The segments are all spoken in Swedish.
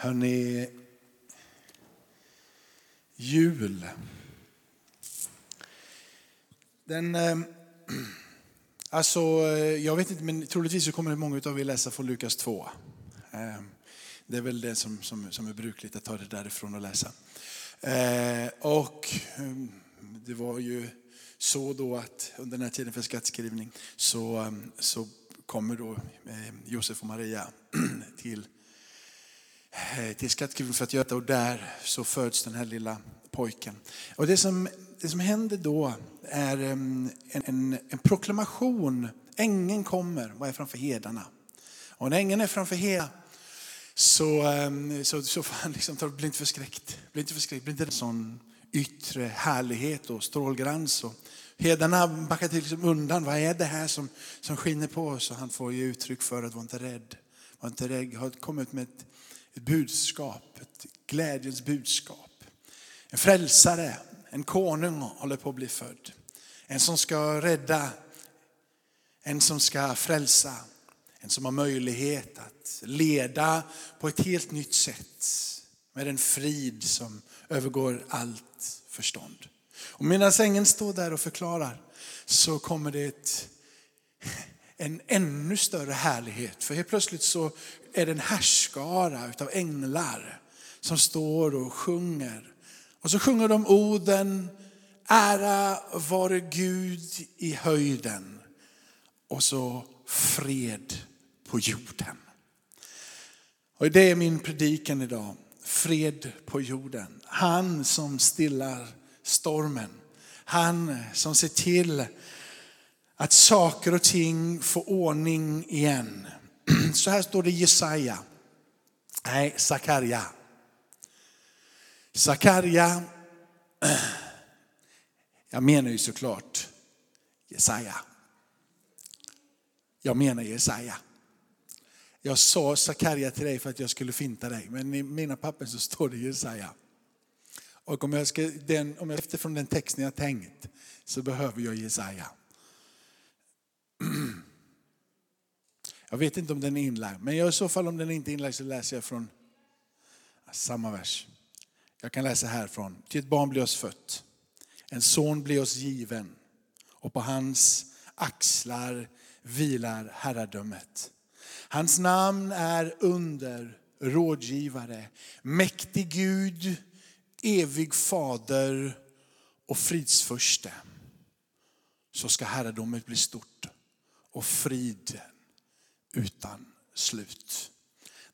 Hörrni, jul. Den, ehm, alltså, eh, jag vet inte, men troligtvis så kommer många av er läsa från Lukas 2. Ehm, det är väl det som, som, som är brukligt, att ta det därifrån och läsa. Eh, och ehm, det var ju så då att under den här tiden för skattskrivning så, så kommer då Josef och Maria till Eh, till skattkrukan för att göra det och där så föds den här lilla pojken. Och det som, det som händer då är en, en, en proklamation. Ängeln kommer och är framför hedarna. Och när ängeln är framför hedarna så, så, så får han liksom, bli inte förskräckt. Bli inte förskräckt, bli inte en sån yttre härlighet och strålglans. Och hedarna backar till liksom undan. Vad är det här som, som skiner på oss? Och han får ge uttryck för att vara inte rädd. Var inte rädd. Har kommit med ett ett budskap, ett glädjens budskap. En frälsare, en konung håller på att bli född. En som ska rädda, en som ska frälsa, en som har möjlighet att leda på ett helt nytt sätt med en frid som övergår allt förstånd. Och medan ängeln står där och förklarar så kommer det ett, en ännu större härlighet. För helt plötsligt så är det en härskara av änglar som står och sjunger. Och så sjunger de orden, ära vare Gud i höjden och så fred på jorden. Och det är min predikan idag. Fred på jorden. Han som stillar stormen. Han som ser till att saker och ting får ordning igen. Så här står det i Jesaja. Nej, Sakarja. Sakarja, jag menar ju såklart Jesaja. Jag menar Jesaja. Jag sa Sakarja till dig för att jag skulle finta dig, men i mina papper så står det Jesaja. Och om jag, ska, den, om jag efter från den texten jag tänkt så behöver jag Jesaja. Jag vet inte om den är inlagd, men i så fall om den inte är inlagd så läser jag från ah, samma vers. Jag kan läsa härifrån. Till ett barn blir oss fött, en son blir oss given och på hans axlar vilar herradömet. Hans namn är under, rådgivare, mäktig Gud, evig fader och fridsförste. Så ska herradomet bli stort och friden utan slut.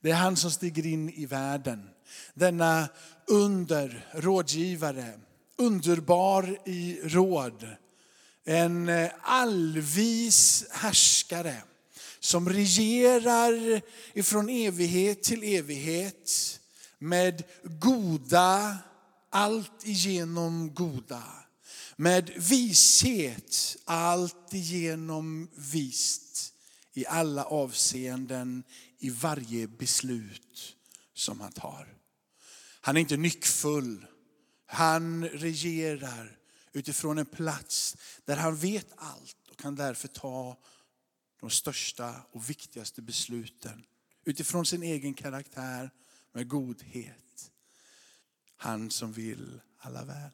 Det är han som stiger in i världen. Denna under, rådgivare, underbar i råd. En eh, allvis härskare som regerar ifrån evighet till evighet med goda, allt igenom goda. Med vishet, allt igenom vist i alla avseenden, i varje beslut som han tar. Han är inte nyckfull. Han regerar utifrån en plats där han vet allt och kan därför ta de största och viktigaste besluten utifrån sin egen karaktär med godhet. Han som vill alla väl.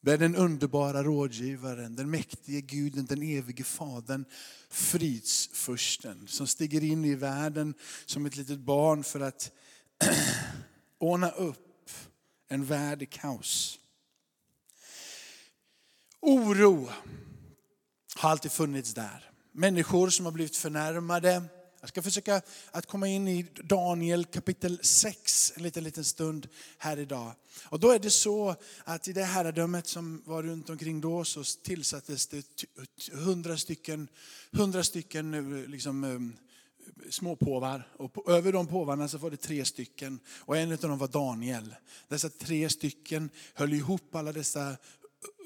Det är den underbara rådgivaren, den mäktige guden, den evige fadern, fridsfursten som stiger in i världen som ett litet barn för att ordna upp en värld i kaos. Oro har alltid funnits där. Människor som har blivit förnärmade, jag ska försöka att komma in i Daniel kapitel 6 en liten, liten stund här idag. Och då är det så att i det herradömet som var runt omkring då så tillsattes det hundra stycken, hundra stycken eh, liksom, eh, små småpåvar. Och på, över de påvarna så var det tre stycken och en av dem var Daniel. Dessa tre stycken höll ihop alla dessa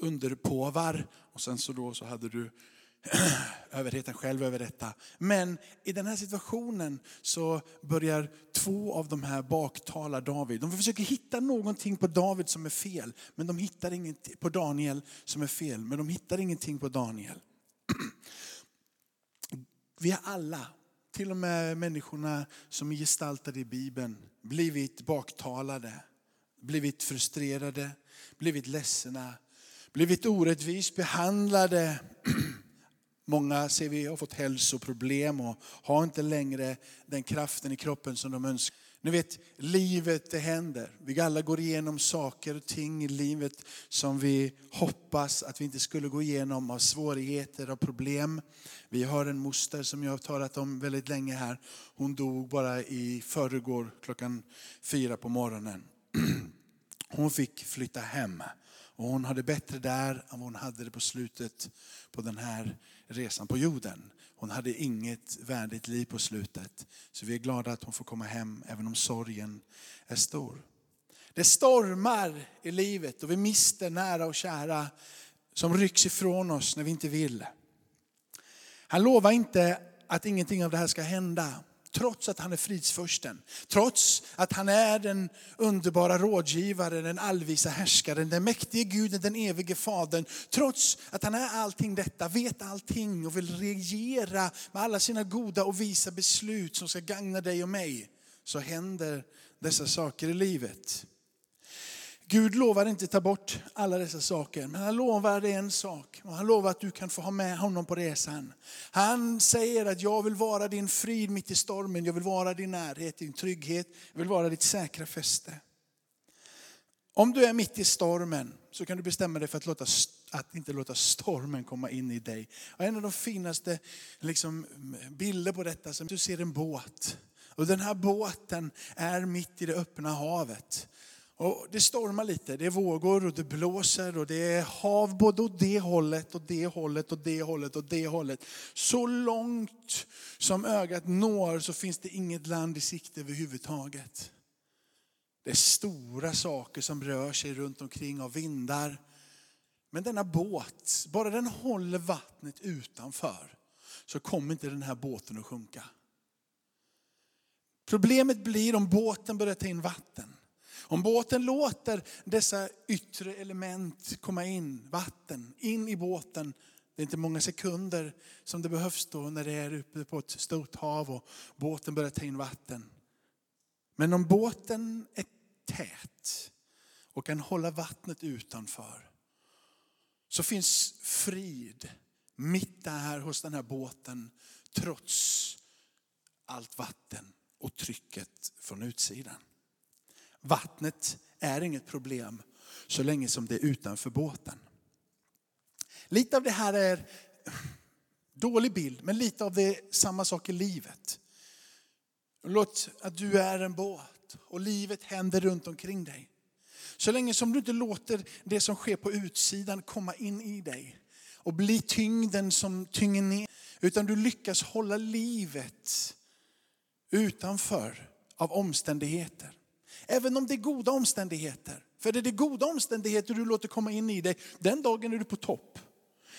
underpåvar och sen så då så hade du överheten själv över detta. Men i den här situationen så börjar två av de här baktala David. De försöker hitta någonting på David som är fel, men de hittar ingenting på Daniel som är fel, men de hittar ingenting på Daniel. Vi har alla till och med människorna som är gestaltade i Bibeln, blivit baktalade, blivit frustrerade, blivit ledsna, blivit orättvist behandlade. Många ser vi har fått hälsoproblem och har inte längre den kraften i kroppen som de önskar. Ni vet, livet det händer. Vi alla går igenom saker och ting i livet som vi hoppas att vi inte skulle gå igenom av svårigheter och problem. Vi har en moster som jag har talat om väldigt länge här. Hon dog bara i förrgår klockan fyra på morgonen. Hon fick flytta hem. Och hon hade bättre där än vad hon hade det på slutet på den här resan på jorden. Hon hade inget värdigt liv på slutet. Så vi är glada att hon får komma hem även om sorgen är stor. Det stormar i livet och vi mister nära och kära som rycks ifrån oss när vi inte vill. Han lovar inte att ingenting av det här ska hända trots att han är fridsförsten. Trots att han är den underbara rådgivaren, den allvisa härskaren, den mäktige guden, den evige fadern. Trots att han är allting detta, vet allting och vill regera med alla sina goda och visa beslut som ska gagna dig och mig. Så händer dessa saker i livet. Gud lovar inte ta bort alla dessa saker, men han lovar dig en sak. Och han lovar att du kan få ha med honom på resan. Han säger att jag vill vara din frid mitt i stormen, jag vill vara din närhet, din trygghet, jag vill vara ditt säkra fäste. Om du är mitt i stormen så kan du bestämma dig för att, låta, att inte låta stormen komma in i dig. Och en av de finaste liksom, bilder på detta, som du ser en båt. Och den här båten är mitt i det öppna havet. Och det stormar lite, det är vågor och det blåser och det är hav både åt det hållet och det hållet och det hållet och det hållet. Så långt som ögat når så finns det inget land i sikte överhuvudtaget. Det är stora saker som rör sig runt omkring av vindar. Men denna båt, bara den håller vattnet utanför så kommer inte den här båten att sjunka. Problemet blir om båten börjar ta in vatten. Om båten låter dessa yttre element komma in, vatten, in i båten. Det är inte många sekunder som det behövs då när det är uppe på ett stort hav och båten börjar ta in vatten. Men om båten är tät och kan hålla vattnet utanför så finns frid mitt där hos den här båten trots allt vatten och trycket från utsidan. Vattnet är inget problem så länge som det är utanför båten. Lite av det här är dålig bild, men lite av det är samma sak i livet. Låt att du är en båt och livet händer runt omkring dig. Så länge som du inte låter det som sker på utsidan komma in i dig och bli tyngden som tynger ner. Utan du lyckas hålla livet utanför av omständigheter. Även om det är goda omständigheter. För är det goda omständigheter du låter komma in i dig, den dagen är du på topp.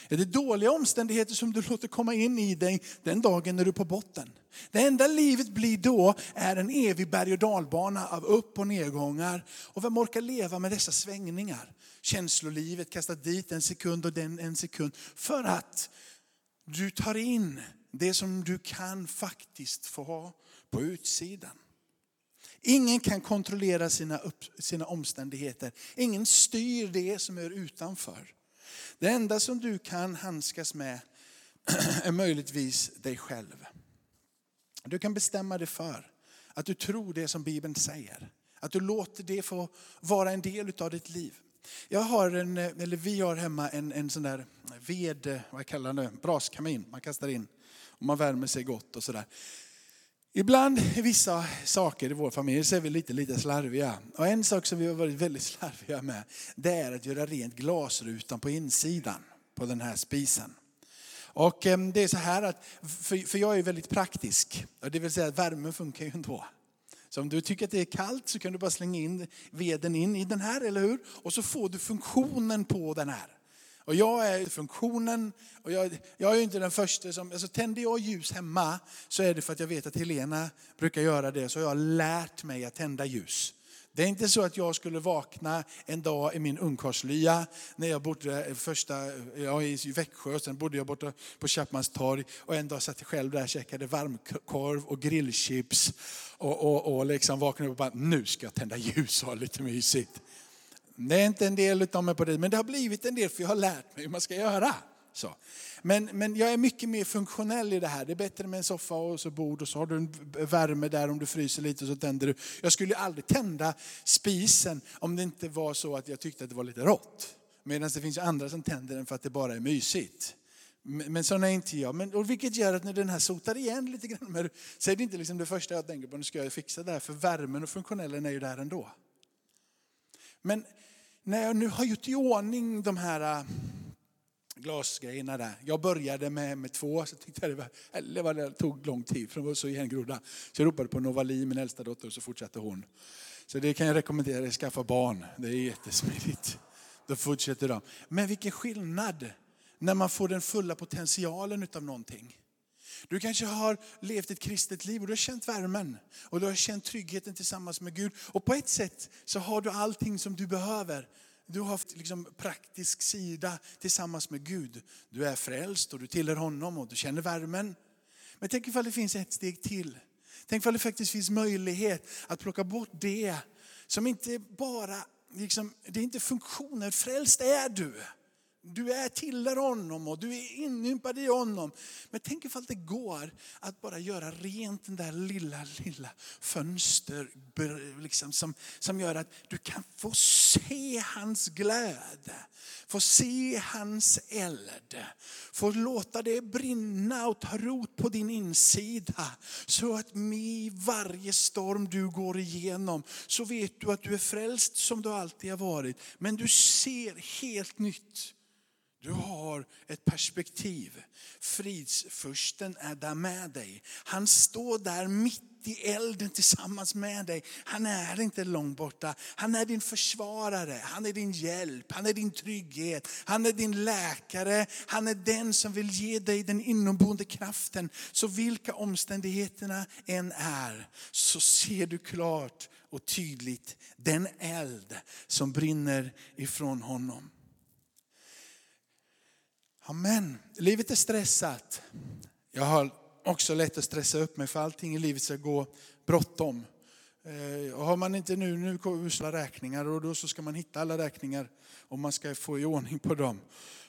Är det dåliga omständigheter som du låter komma in i dig, den dagen är du på botten. Det enda livet blir då är en evig berg och dalbana av upp och nedgångar. Och vem orkar leva med dessa svängningar? Känslolivet kastar dit en sekund och den en sekund. För att du tar in det som du kan faktiskt få ha på utsidan. Ingen kan kontrollera sina, upp, sina omständigheter. Ingen styr det som är utanför. Det enda som du kan handskas med är möjligtvis dig själv. Du kan bestämma dig för att du tror det som Bibeln säger. Att du låter det få vara en del av ditt liv. Jag har en, eller vi har hemma en, en sån där ved, vad kallar det, braskamin man kastar in. Och man värmer sig gott och sådär. Ibland i vissa saker i vår familj så är vi lite, lite slarviga. Och en sak som vi har varit väldigt slarviga med, det är att göra rent glasrutan på insidan på den här spisen. Och ehm, det är så här att, för jag är väldigt praktisk, det vill säga att värmen funkar ju ändå. Så om du tycker att det är kallt så kan du bara slänga in veden in i den här, eller hur? Och så får du funktionen på den här. Och jag är funktionen, och jag, jag är inte den första som, alltså tänder jag ljus hemma så är det för att jag vet att Helena brukar göra det. Så jag har lärt mig att tända ljus. Det är inte så att jag skulle vakna en dag i min ungkarlslya när jag bodde eh, första, ja, i Växjö, sen bodde jag borta på Chapmans torg och en dag satt jag själv där och käkade varmkorv och grillchips och, och, och liksom vaknade upp och bara, nu ska jag tända ljus och ha lite mysigt. Det är inte en del av mig på det, men det har blivit en del för jag har lärt mig hur man ska göra. Så. Men, men jag är mycket mer funktionell i det här. Det är bättre med en soffa och så bord och så har du en värme där om du fryser lite och så tänder du. Jag skulle aldrig tända spisen om det inte var så att jag tyckte att det var lite rått. Medan det finns andra som tänder den för att det bara är mysigt. Men sån är inte jag. Men, och vilket gör att när den här sotar igen lite grann, så är det inte liksom det första jag tänker på, nu ska jag fixa det här, för värmen och funktionellen är ju där ändå. Men när jag nu har gjort i ordning de här äh, glasgrejerna där. Jag började med, med två, så tyckte jag det, var, eller det tog lång tid för de var så ihengrodda. Så jag ropade på Novali, min äldsta dotter, och så fortsatte hon. Så det kan jag rekommendera dig, skaffa barn. Det är jättesmidigt. Då fortsätter de. Men vilken skillnad när man får den fulla potentialen utav någonting. Du kanske har levt ett kristet liv och du har känt värmen och du har känt tryggheten tillsammans med Gud. Och på ett sätt så har du allting som du behöver du har haft liksom praktisk sida tillsammans med Gud. Du är frälst och du tillhör honom och du känner värmen. Men tänk ifall det finns ett steg till. Tänk ifall det faktiskt finns möjlighet att plocka bort det som inte bara, liksom, det är inte funktionen, frälst är du. Du är tillhör honom och du är inympad i honom. Men tänk ifall det går att bara göra rent den där lilla, lilla fönster liksom, som, som gör att du kan få se hans glöd. Få se hans eld. Få låta det brinna och ta rot på din insida. Så att i varje storm du går igenom så vet du att du är frälst som du alltid har varit. Men du ser helt nytt du har ett perspektiv. Fridsfursten är där med dig. Han står där mitt i elden tillsammans med dig. Han är inte långt borta. Han är din försvarare, han är din hjälp, han är din trygghet, han är din läkare. Han är den som vill ge dig den inomboende kraften. Så vilka omständigheterna än är så ser du klart och tydligt den eld som brinner ifrån honom. Amen. Livet är stressat. Jag har också lätt att stressa upp mig för allting i livet ska gå bråttom. Eh, och har man inte nu, nu kommer räkningar och då så ska man hitta alla räkningar om man ska få i ordning på dem.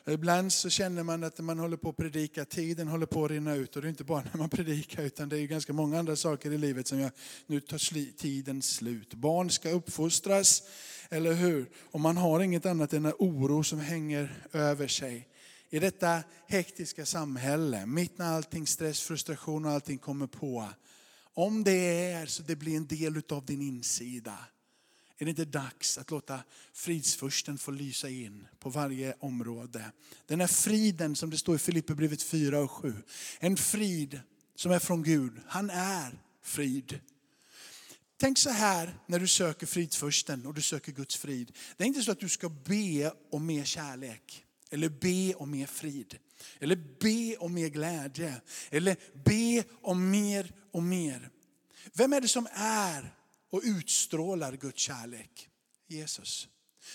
Ibland så känner man att man håller på att predika, tiden håller på att rinna ut. Och det är inte bara när man predikar utan det är ganska många andra saker i livet som jag, nu tar tiden slut. Barn ska uppfostras, eller hur? Och man har inget annat än en oro som hänger över sig i detta hektiska samhälle, mitt när allting stress, frustration och allting kommer på. Om det är så det blir en del av din insida. Är det inte dags att låta fridsfursten få lysa in på varje område? Den här friden som det står i Filipperbrevet 4 och 7. En frid som är från Gud. Han är frid. Tänk så här när du söker fridsfursten och du söker Guds frid. Det är inte så att du ska be om mer kärlek. Eller be om mer frid. Eller be om mer glädje. Eller be om mer och mer. Vem är det som är och utstrålar Guds kärlek? Jesus.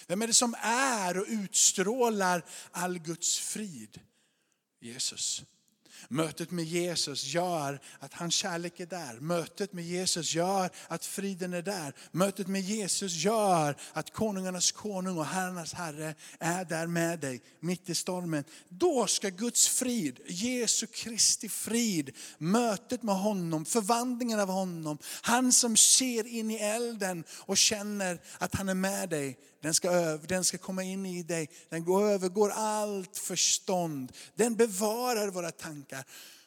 Vem är det som är och utstrålar all Guds frid? Jesus. Mötet med Jesus gör att hans kärlek är där. Mötet med Jesus gör att friden är där. Mötet med Jesus gör att konungarnas konung och herrarnas herre är där med dig mitt i stormen. Då ska Guds frid, Jesu Kristi frid, mötet med honom, förvandlingen av honom, han som ser in i elden och känner att han är med dig, den ska, den ska komma in i dig. Den går, övergår allt förstånd. Den bevarar våra tankar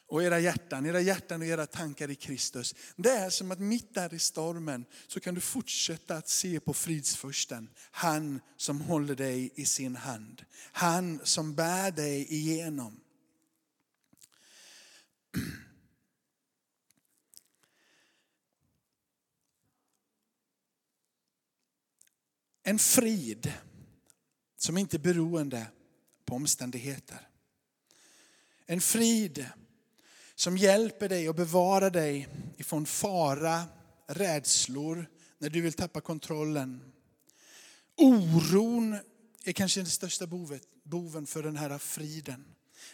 och era hjärtan, era hjärtan och era tankar i Kristus. Det är som att mitt där i stormen så kan du fortsätta att se på fridsfursten. Han som håller dig i sin hand. Han som bär dig igenom. En frid som inte är beroende på omständigheter. En frid som hjälper dig och bevarar dig ifrån fara, rädslor, när du vill tappa kontrollen. Oron är kanske den största bovet, boven för den här friden.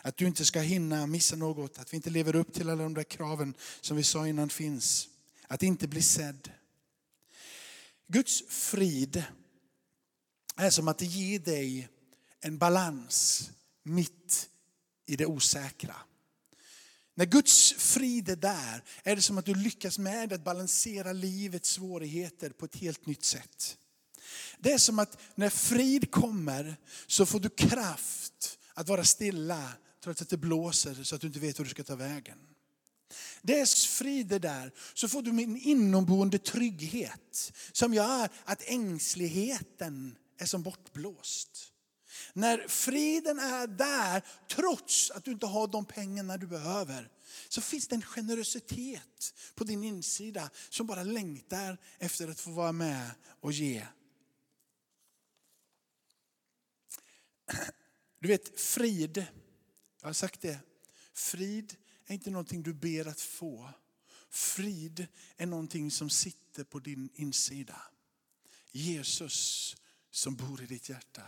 Att du inte ska hinna missa något, att vi inte lever upp till alla de där kraven som vi sa innan finns. Att inte bli sedd. Guds frid är som att det ger dig en balans mitt i det osäkra. När Guds frid är där är det som att du lyckas med att balansera livets svårigheter på ett helt nytt sätt. Det är som att när frid kommer så får du kraft att vara stilla trots att det blåser så att du inte vet hur du ska ta vägen. Det är frid det där, så får du en inomboende trygghet som gör att ängsligheten är som bortblåst. När friden är där, trots att du inte har de pengarna du behöver, så finns det en generositet på din insida som bara längtar efter att få vara med och ge. Du vet, frid, jag har sagt det, frid är inte någonting du ber att få. Frid är någonting som sitter på din insida. Jesus som bor i ditt hjärta.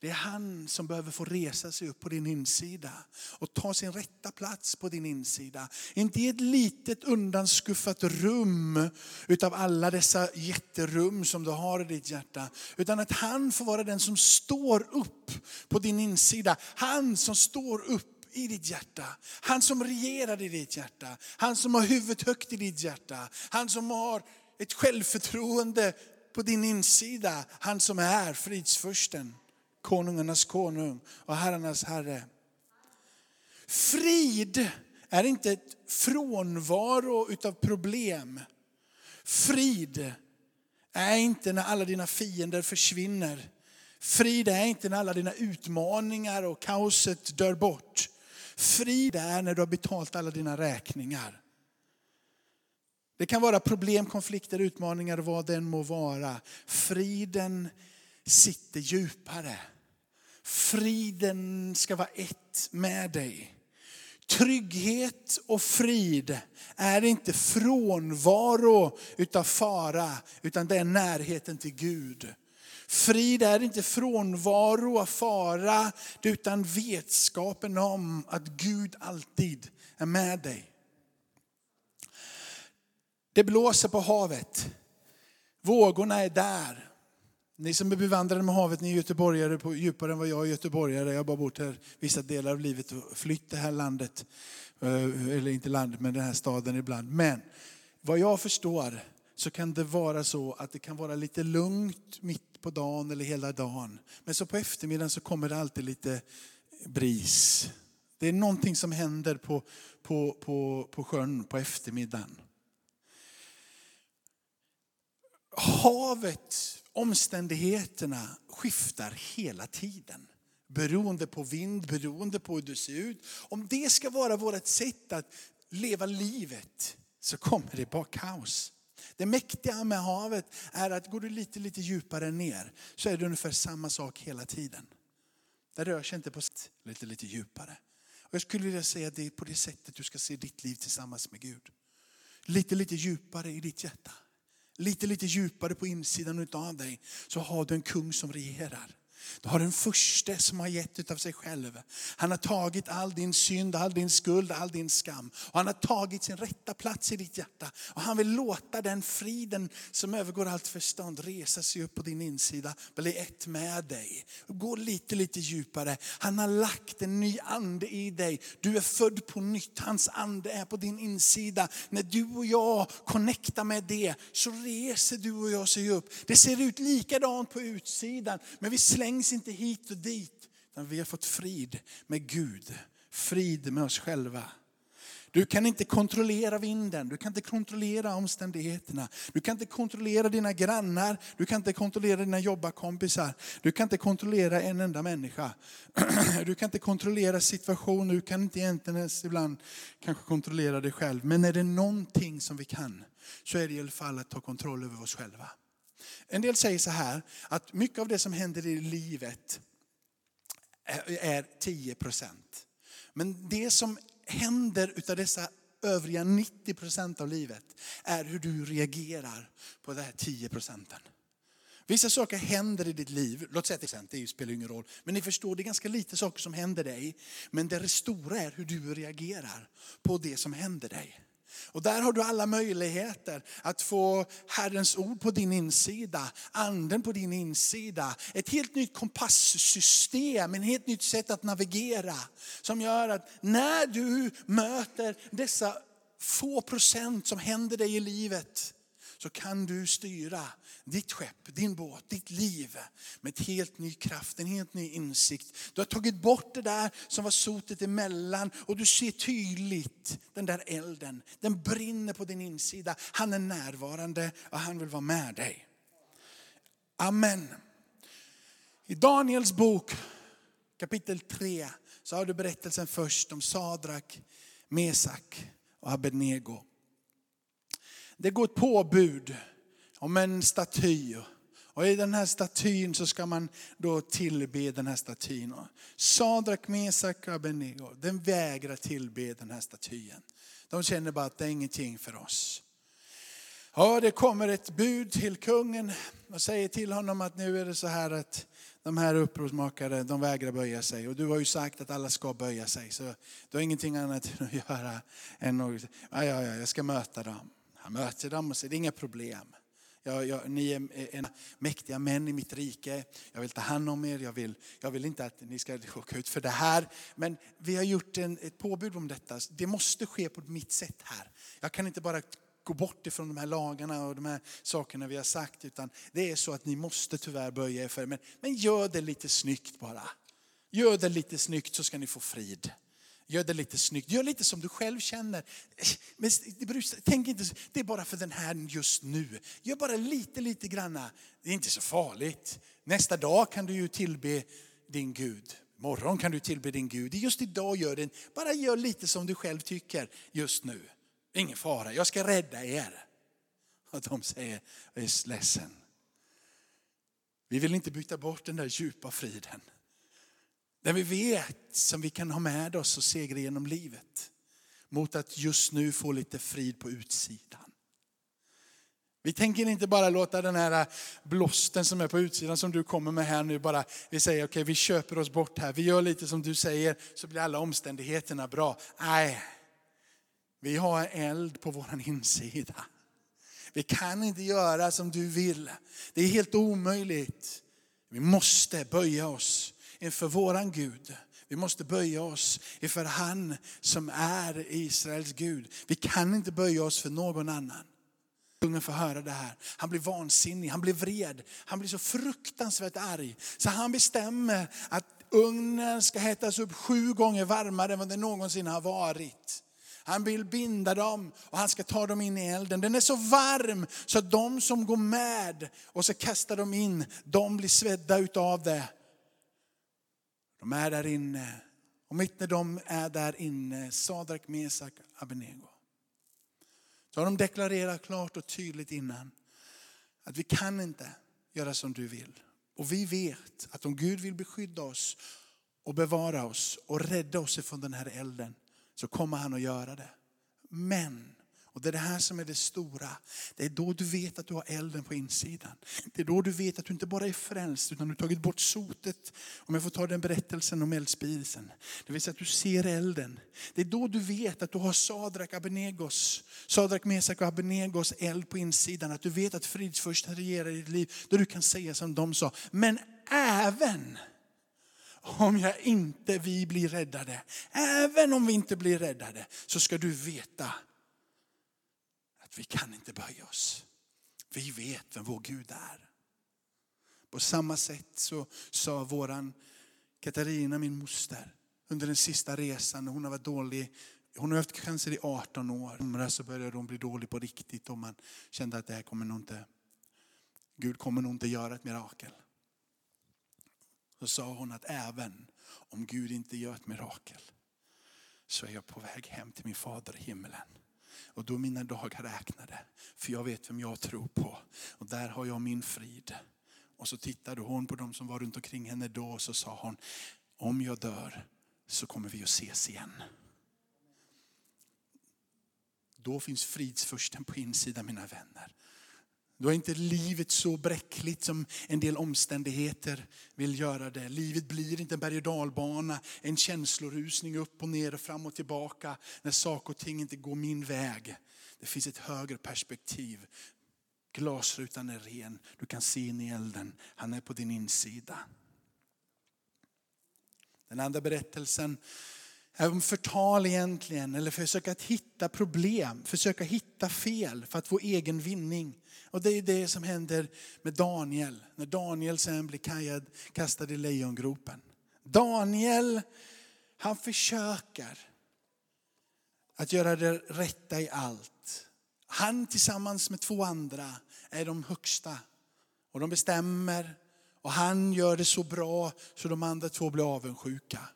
Det är han som behöver få resa sig upp på din insida och ta sin rätta plats på din insida. Inte i ett litet undanskuffat rum utav alla dessa jätterum som du har i ditt hjärta. Utan att han får vara den som står upp på din insida. Han som står upp i ditt hjärta. Han som regerar i ditt hjärta. Han som har huvudet högt i ditt hjärta. Han som har ett självförtroende på din insida. Han som är fridsfursten, konungarnas konung och herrarnas herre. Frid är inte ett frånvaro utav problem. Frid är inte när alla dina fiender försvinner. Frid är inte när alla dina utmaningar och kaoset dör bort. Frid är när du har betalt alla dina räkningar. Det kan vara problem, konflikter, utmaningar, vad det än må vara. Friden sitter djupare. Friden ska vara ett med dig. Trygghet och frid är inte frånvaro utav fara, utan det är närheten till Gud. Frid är inte frånvaro av fara, utan vetskapen om att Gud alltid är med dig. Det blåser på havet. Vågorna är där. Ni som är bevandrade med havet, ni är göteborgare på djupare än vad jag är göteborgare. Jag har bara bott här vissa delar av livet och flytt det här landet. Eh, eller inte landet, men den här staden ibland. Men vad jag förstår så kan det vara så att det kan vara lite lugnt mitt på dagen eller hela dagen. Men så på eftermiddagen så kommer det alltid lite bris. Det är någonting som händer på, på, på, på sjön på eftermiddagen. Havet, omständigheterna skiftar hela tiden. Beroende på vind, beroende på hur det ser ut. Om det ska vara vårt sätt att leva livet så kommer det bara kaos. Det mäktiga med havet är att går du lite, lite djupare ner så är det ungefär samma sak hela tiden. Det rör sig inte på lite, lite djupare. Och jag skulle vilja säga att det är på det sättet du ska se ditt liv tillsammans med Gud. Lite, lite djupare i ditt hjärta. Lite, lite djupare på insidan av dig så har du en kung som regerar. Du har den första som har gett av sig själv. Han har tagit all din synd, all din skuld, all din skam. Och han har tagit sin rätta plats i ditt hjärta. Och han vill låta den friden som övergår allt förstånd resa sig upp på din insida. Bli ett med dig. Gå lite, lite djupare. Han har lagt en ny ande i dig. Du är född på nytt. Hans ande är på din insida. När du och jag connectar med det så reser du och jag sig upp. Det ser ut likadant på utsidan. Men vi slänger trängs inte hit och dit. Utan vi har fått frid med Gud, frid med oss själva. Du kan inte kontrollera vinden, du kan inte kontrollera omständigheterna. Du kan inte kontrollera dina grannar, du kan inte kontrollera dina jobbarkompisar. Du kan inte kontrollera en enda människa. Du kan inte kontrollera situationer, du kan inte egentligen ens ibland kanske kontrollera dig själv. Men är det någonting som vi kan så är det i alla fall att ta kontroll över oss själva. En del säger så här, att mycket av det som händer i livet är 10 procent. Men det som händer utav dessa övriga 90 procent av livet är hur du reagerar på de här 10 procenten. Vissa saker händer i ditt liv, låt säga att det spelar ingen roll, men ni förstår det är ganska lite saker som händer dig. Men det stora är hur du reagerar på det som händer dig. Och där har du alla möjligheter att få Herrens ord på din insida, anden på din insida. Ett helt nytt kompasssystem, ett helt nytt sätt att navigera. Som gör att när du möter dessa få procent som händer dig i livet, så kan du styra ditt skepp, din båt, ditt liv med ett helt ny kraft, en helt ny insikt. Du har tagit bort det där som var sotet emellan och du ser tydligt den där elden. Den brinner på din insida. Han är närvarande och han vill vara med dig. Amen. I Daniels bok kapitel 3 så har du berättelsen först om Sadrak, Mesak och Abednego. Det går ett påbud om en staty. Och i den här statyn så ska man då tillbe den här statyn. Sadrak, Mesak och Abednego, den vägrar tillbe den här statyn. De känner bara att det är ingenting för oss. Ja, det kommer ett bud till kungen och säger till honom att nu är det så här att de här upprorsmakare, de vägrar böja sig. Och du har ju sagt att alla ska böja sig. Så du har ingenting annat att göra än att, ja, ja, ja, jag ska möta dem. Jag möter dem och säger, det är inga problem. Jag, jag, ni är en mäktiga män i mitt rike. Jag vill ta hand om er. Jag vill, jag vill inte att ni ska åka ut för det här. Men vi har gjort en, ett påbud om detta. Det måste ske på mitt sätt här. Jag kan inte bara gå bort ifrån de här lagarna och de här sakerna vi har sagt. Utan det är så att ni måste tyvärr böja er för Men, men gör det lite snyggt bara. Gör det lite snyggt så ska ni få frid. Gör det lite snyggt, gör lite som du själv känner. Men tänk inte, det är bara för den här just nu. Gör bara lite, lite granna. Det är inte så farligt. Nästa dag kan du ju tillbe din Gud. Morgon kan du tillbe din Gud. Just idag gör det, bara gör lite som du själv tycker just nu. Ingen fara, jag ska rädda er. Och de säger, jag är ledsen. Vi vill inte byta bort den där djupa friden. Den vi vet som vi kan ha med oss och segra genom livet. Mot att just nu få lite frid på utsidan. Vi tänker inte bara låta den här blåsten som är på utsidan som du kommer med här nu bara, vi säger okej okay, vi köper oss bort här, vi gör lite som du säger så blir alla omständigheterna bra. Nej, vi har eld på våran insida. Vi kan inte göra som du vill. Det är helt omöjligt. Vi måste böja oss inför våran Gud. Vi måste böja oss inför han som är Israels Gud. Vi kan inte böja oss för någon annan. Kungen får höra det här. Han blir vansinnig, han blir vred, han blir så fruktansvärt arg. Så han bestämmer att ugnen ska hettas upp sju gånger varmare än vad den någonsin har varit. Han vill binda dem och han ska ta dem in i elden. Den är så varm så att de som går med och så kastar dem in, de blir svedda utav det. De är där inne. Och mitt när de är där inne, Sadrak, Mesak, Abednego. Så har de deklarerat klart och tydligt innan att vi kan inte göra som du vill. Och vi vet att om Gud vill beskydda oss och bevara oss och rädda oss ifrån den här elden så kommer han att göra det. Men och det är det här som är det stora. Det är då du vet att du har elden på insidan. Det är då du vet att du inte bara är frälst utan du har tagit bort sotet. Om jag får ta den berättelsen om eldspisen. Det vill säga att du ser elden. Det är då du vet att du har Sadrak Abenegos, Sadrak Mesak och Abenegos eld på insidan. Att du vet att fridsfursten regerar i ditt liv. Då du kan säga som de sa. Men även om jag inte vi blir räddade, även om vi inte blir räddade, så ska du veta vi kan inte böja oss. Vi vet vem vår Gud är. På samma sätt så sa våran Katarina, min moster, under den sista resan när hon har varit dålig. Hon har haft cancer i 18 år. Så började hon bli dålig på riktigt och man kände att det här kommer nog inte, Gud kommer nog inte göra ett mirakel. Så sa hon att även om Gud inte gör ett mirakel så är jag på väg hem till min fader i himmelen. Och då är mina dagar räknade. För jag vet vem jag tror på. Och där har jag min frid. Och så tittade hon på de som var runt omkring henne då och så sa hon, om jag dör så kommer vi att ses igen. då finns fridsförsten på insidan mina vänner. Då är inte livet så bräckligt som en del omständigheter vill göra det. Livet blir inte en berg och dalbana, en känslorusning upp och ner och fram och tillbaka när saker och ting inte går min väg. Det finns ett högre perspektiv. Glasrutan är ren, du kan se in i elden. Han är på din insida. Den andra berättelsen om förtal egentligen, eller försöka att hitta problem, försöka hitta fel för att få egen vinning. Och det är det som händer med Daniel, när Daniel sen blir kajad, kastad i lejongropen. Daniel, han försöker att göra det rätta i allt. Han tillsammans med två andra är de högsta och de bestämmer och han gör det så bra så de andra två blir avundsjuka.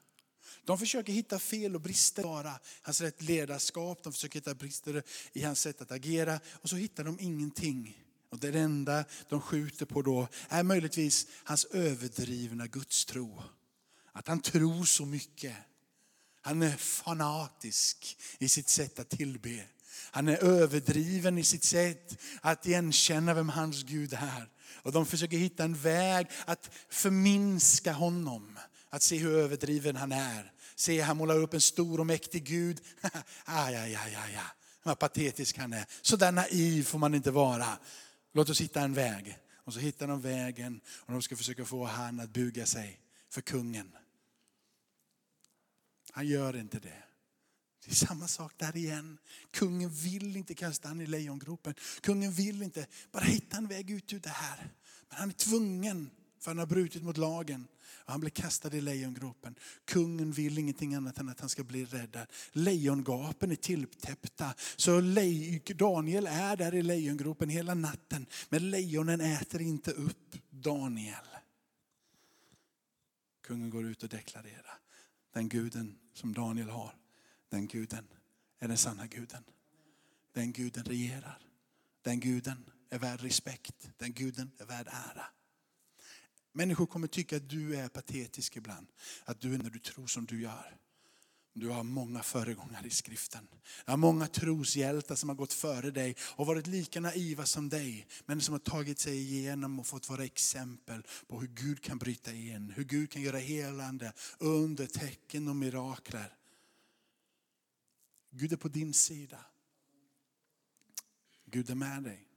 De försöker hitta fel och brister bara hans rätt ledarskap, de försöker hitta brister i hans sätt att agera och så hittar de ingenting. Och det enda de skjuter på då är möjligtvis hans överdrivna gudstro. Att han tror så mycket. Han är fanatisk i sitt sätt att tillbe. Han är överdriven i sitt sätt att igenkänna vem hans Gud är. Och de försöker hitta en väg att förminska honom. Att se hur överdriven han är. Se, han målar upp en stor och mäktig Gud. aj, aj, aj, aj, aj. Vad patetisk han är. Så där naiv får man inte vara. Låt oss hitta en väg. Och så hittar de vägen och de ska försöka få han att buga sig för kungen. Han gör inte det. Det är samma sak där igen. Kungen vill inte kasta han i lejongropen. Kungen vill inte, bara hitta en väg ut ur det här. Men han är tvungen, för han har brutit mot lagen. Och han blir kastad i lejongropen. Kungen vill ingenting annat än att han ska bli räddad. Lejongapen är tilltäppta. Så Daniel är där i lejongropen hela natten. Men lejonen äter inte upp Daniel. Kungen går ut och deklarerar. Den guden som Daniel har, den guden är den sanna guden. Den guden regerar. Den guden är värd respekt. Den guden är värd ära. Människor kommer tycka att du är patetisk ibland. Att du är när du tror som du gör. Du har många föregångare i skriften. Du har många troshjältar som har gått före dig och varit lika naiva som dig. Men som har tagit sig igenom och fått vara exempel på hur Gud kan bryta in. Hur Gud kan göra helande, under, tecken och mirakler. Gud är på din sida. Gud är med dig.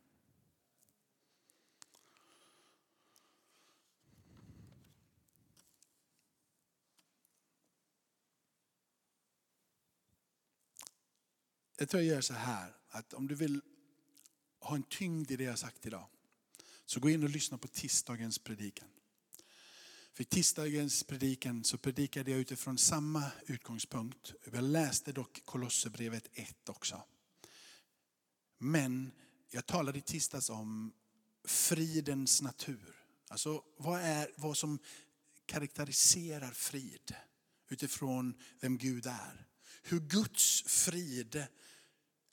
Jag tror jag gör så här, att om du vill ha en tyngd i det jag sagt idag, så gå in och lyssna på tisdagens predikan. För i tisdagens predikan så predikade jag utifrån samma utgångspunkt. Jag läste dock Kolosserbrevet 1 också. Men jag talade i tisdags om fridens natur. Alltså vad är vad som karaktäriserar frid utifrån vem Gud är. Hur Guds frid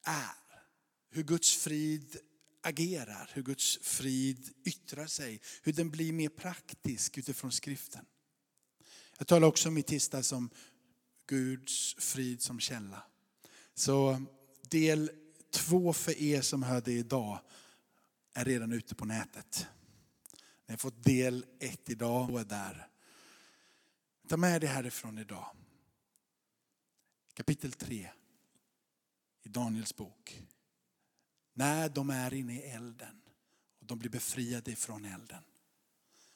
är. Hur Guds frid agerar, hur Guds frid yttrar sig, hur den blir mer praktisk utifrån skriften. Jag talade också om i tisdags om Guds frid som källa. Så del två för er som hörde idag är redan ute på nätet. Ni har fått del ett idag och är där. Ta med det härifrån idag. Kapitel 3 i Daniels bok. När de är inne i elden och de blir befriade från elden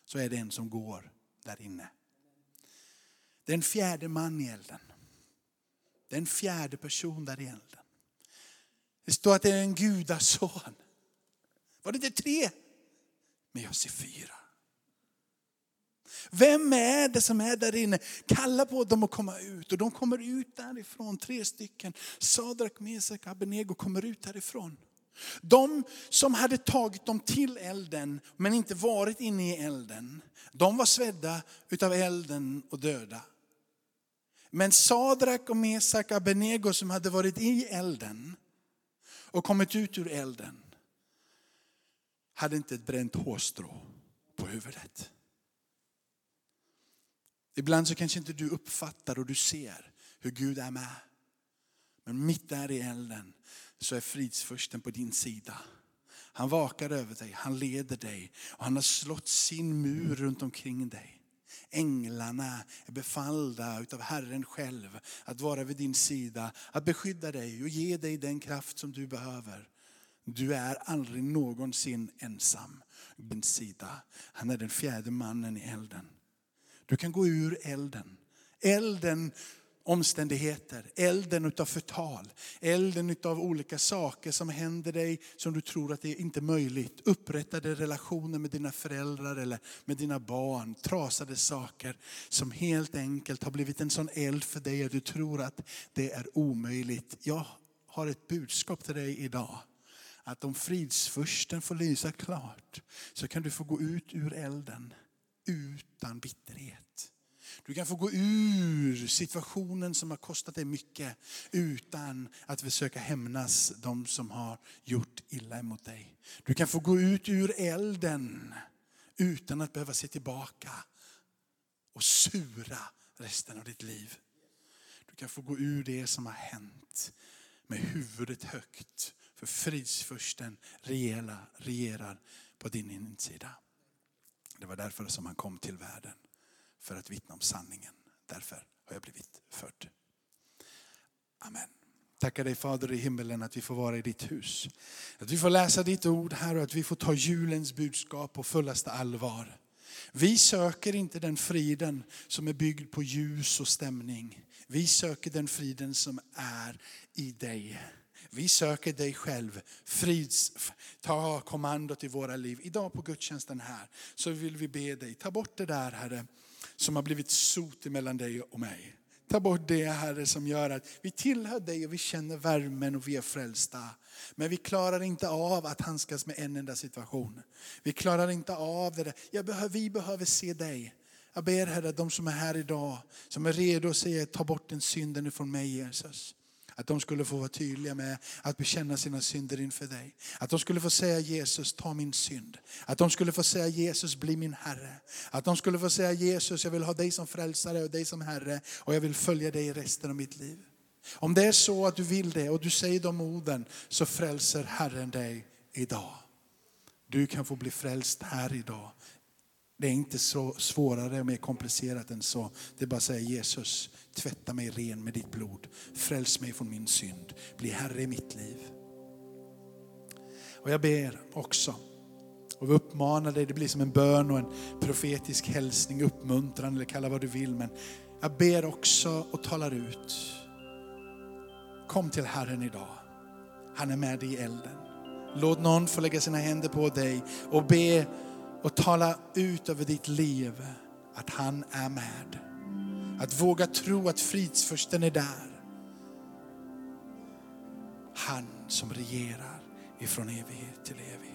så är det en som går där inne. Det är en fjärde man i elden. Det är en fjärde person där i elden. Det står att det är en gudason. Var det inte tre? Men jag ser fyra. Vem är det som är där inne? Kalla på dem att komma ut. Och de kommer ut därifrån, tre stycken. Sadrak, Mesak, Abenego kommer ut därifrån. De som hade tagit dem till elden men inte varit inne i elden, de var svedda utav elden och döda. Men Sadrak och Mesak Abenego som hade varit i elden och kommit ut ur elden hade inte ett bränt hårstrå på huvudet. Ibland så kanske inte du uppfattar och du ser hur Gud är med. Men mitt där i elden så är fridsförsten på din sida. Han vakar över dig, han leder dig och han har slått sin mur runt omkring dig. Änglarna är befallda utav Herren själv att vara vid din sida, att beskydda dig och ge dig den kraft som du behöver. Du är aldrig någonsin ensam. Din sida. Han är den fjärde mannen i elden. Du kan gå ur elden. Elden omständigheter, elden utav förtal, elden utav olika saker som händer dig som du tror att det är inte är möjligt. Upprättade relationer med dina föräldrar eller med dina barn, trasade saker som helt enkelt har blivit en sån eld för dig att du tror att det är omöjligt. Jag har ett budskap till dig idag. Att om fridsfursten får lysa klart så kan du få gå ut ur elden utan bitterhet. Du kan få gå ur situationen som har kostat dig mycket utan att försöka hämnas de som har gjort illa emot dig. Du kan få gå ut ur elden utan att behöva se tillbaka och sura resten av ditt liv. Du kan få gå ur det som har hänt med huvudet högt. För fridsfursten regerar, regerar på din insida. Det var därför som han kom till världen för att vittna om sanningen. Därför har jag blivit född. Amen. Tackar dig Fader i himmelen att vi får vara i ditt hus. Att vi får läsa ditt ord här och att vi får ta julens budskap på fullaste allvar. Vi söker inte den friden som är byggd på ljus och stämning. Vi söker den friden som är i dig. Vi söker dig själv. Frids, ta kommandot i våra liv. Idag på gudstjänsten här så vill vi be dig, ta bort det där Herre som har blivit sot mellan dig och mig. Ta bort det Herre som gör att vi tillhör dig och vi känner värmen och vi är frälsta. Men vi klarar inte av att handskas med en enda situation. Vi klarar inte av det där. Jag behöver, vi behöver se dig. Jag ber Herre, de som är här idag, som är redo att säga ta bort den synden ifrån mig Jesus. Att de skulle få vara tydliga med att bekänna sina synder inför dig. Att de skulle få säga Jesus, ta min synd. Att de skulle få säga Jesus, bli min Herre. Att de skulle få säga Jesus, jag vill ha dig som frälsare och dig som Herre och jag vill följa dig resten av mitt liv. Om det är så att du vill det och du säger de orden så frälser Herren dig idag. Du kan få bli frälst här idag det är inte så svårare och mer komplicerat än så. Det är bara att säga Jesus, tvätta mig ren med ditt blod. Fräls mig från min synd. Bli Herre i mitt liv. Och jag ber också, och vi uppmanar dig, det blir som en bön och en profetisk hälsning, uppmuntran eller kalla vad du vill. Men jag ber också och talar ut. Kom till Herren idag. Han är med dig i elden. Låt någon få lägga sina händer på dig och be och tala ut över ditt liv att han är med. Att våga tro att fridsförsten är där. Han som regerar ifrån evighet till evighet.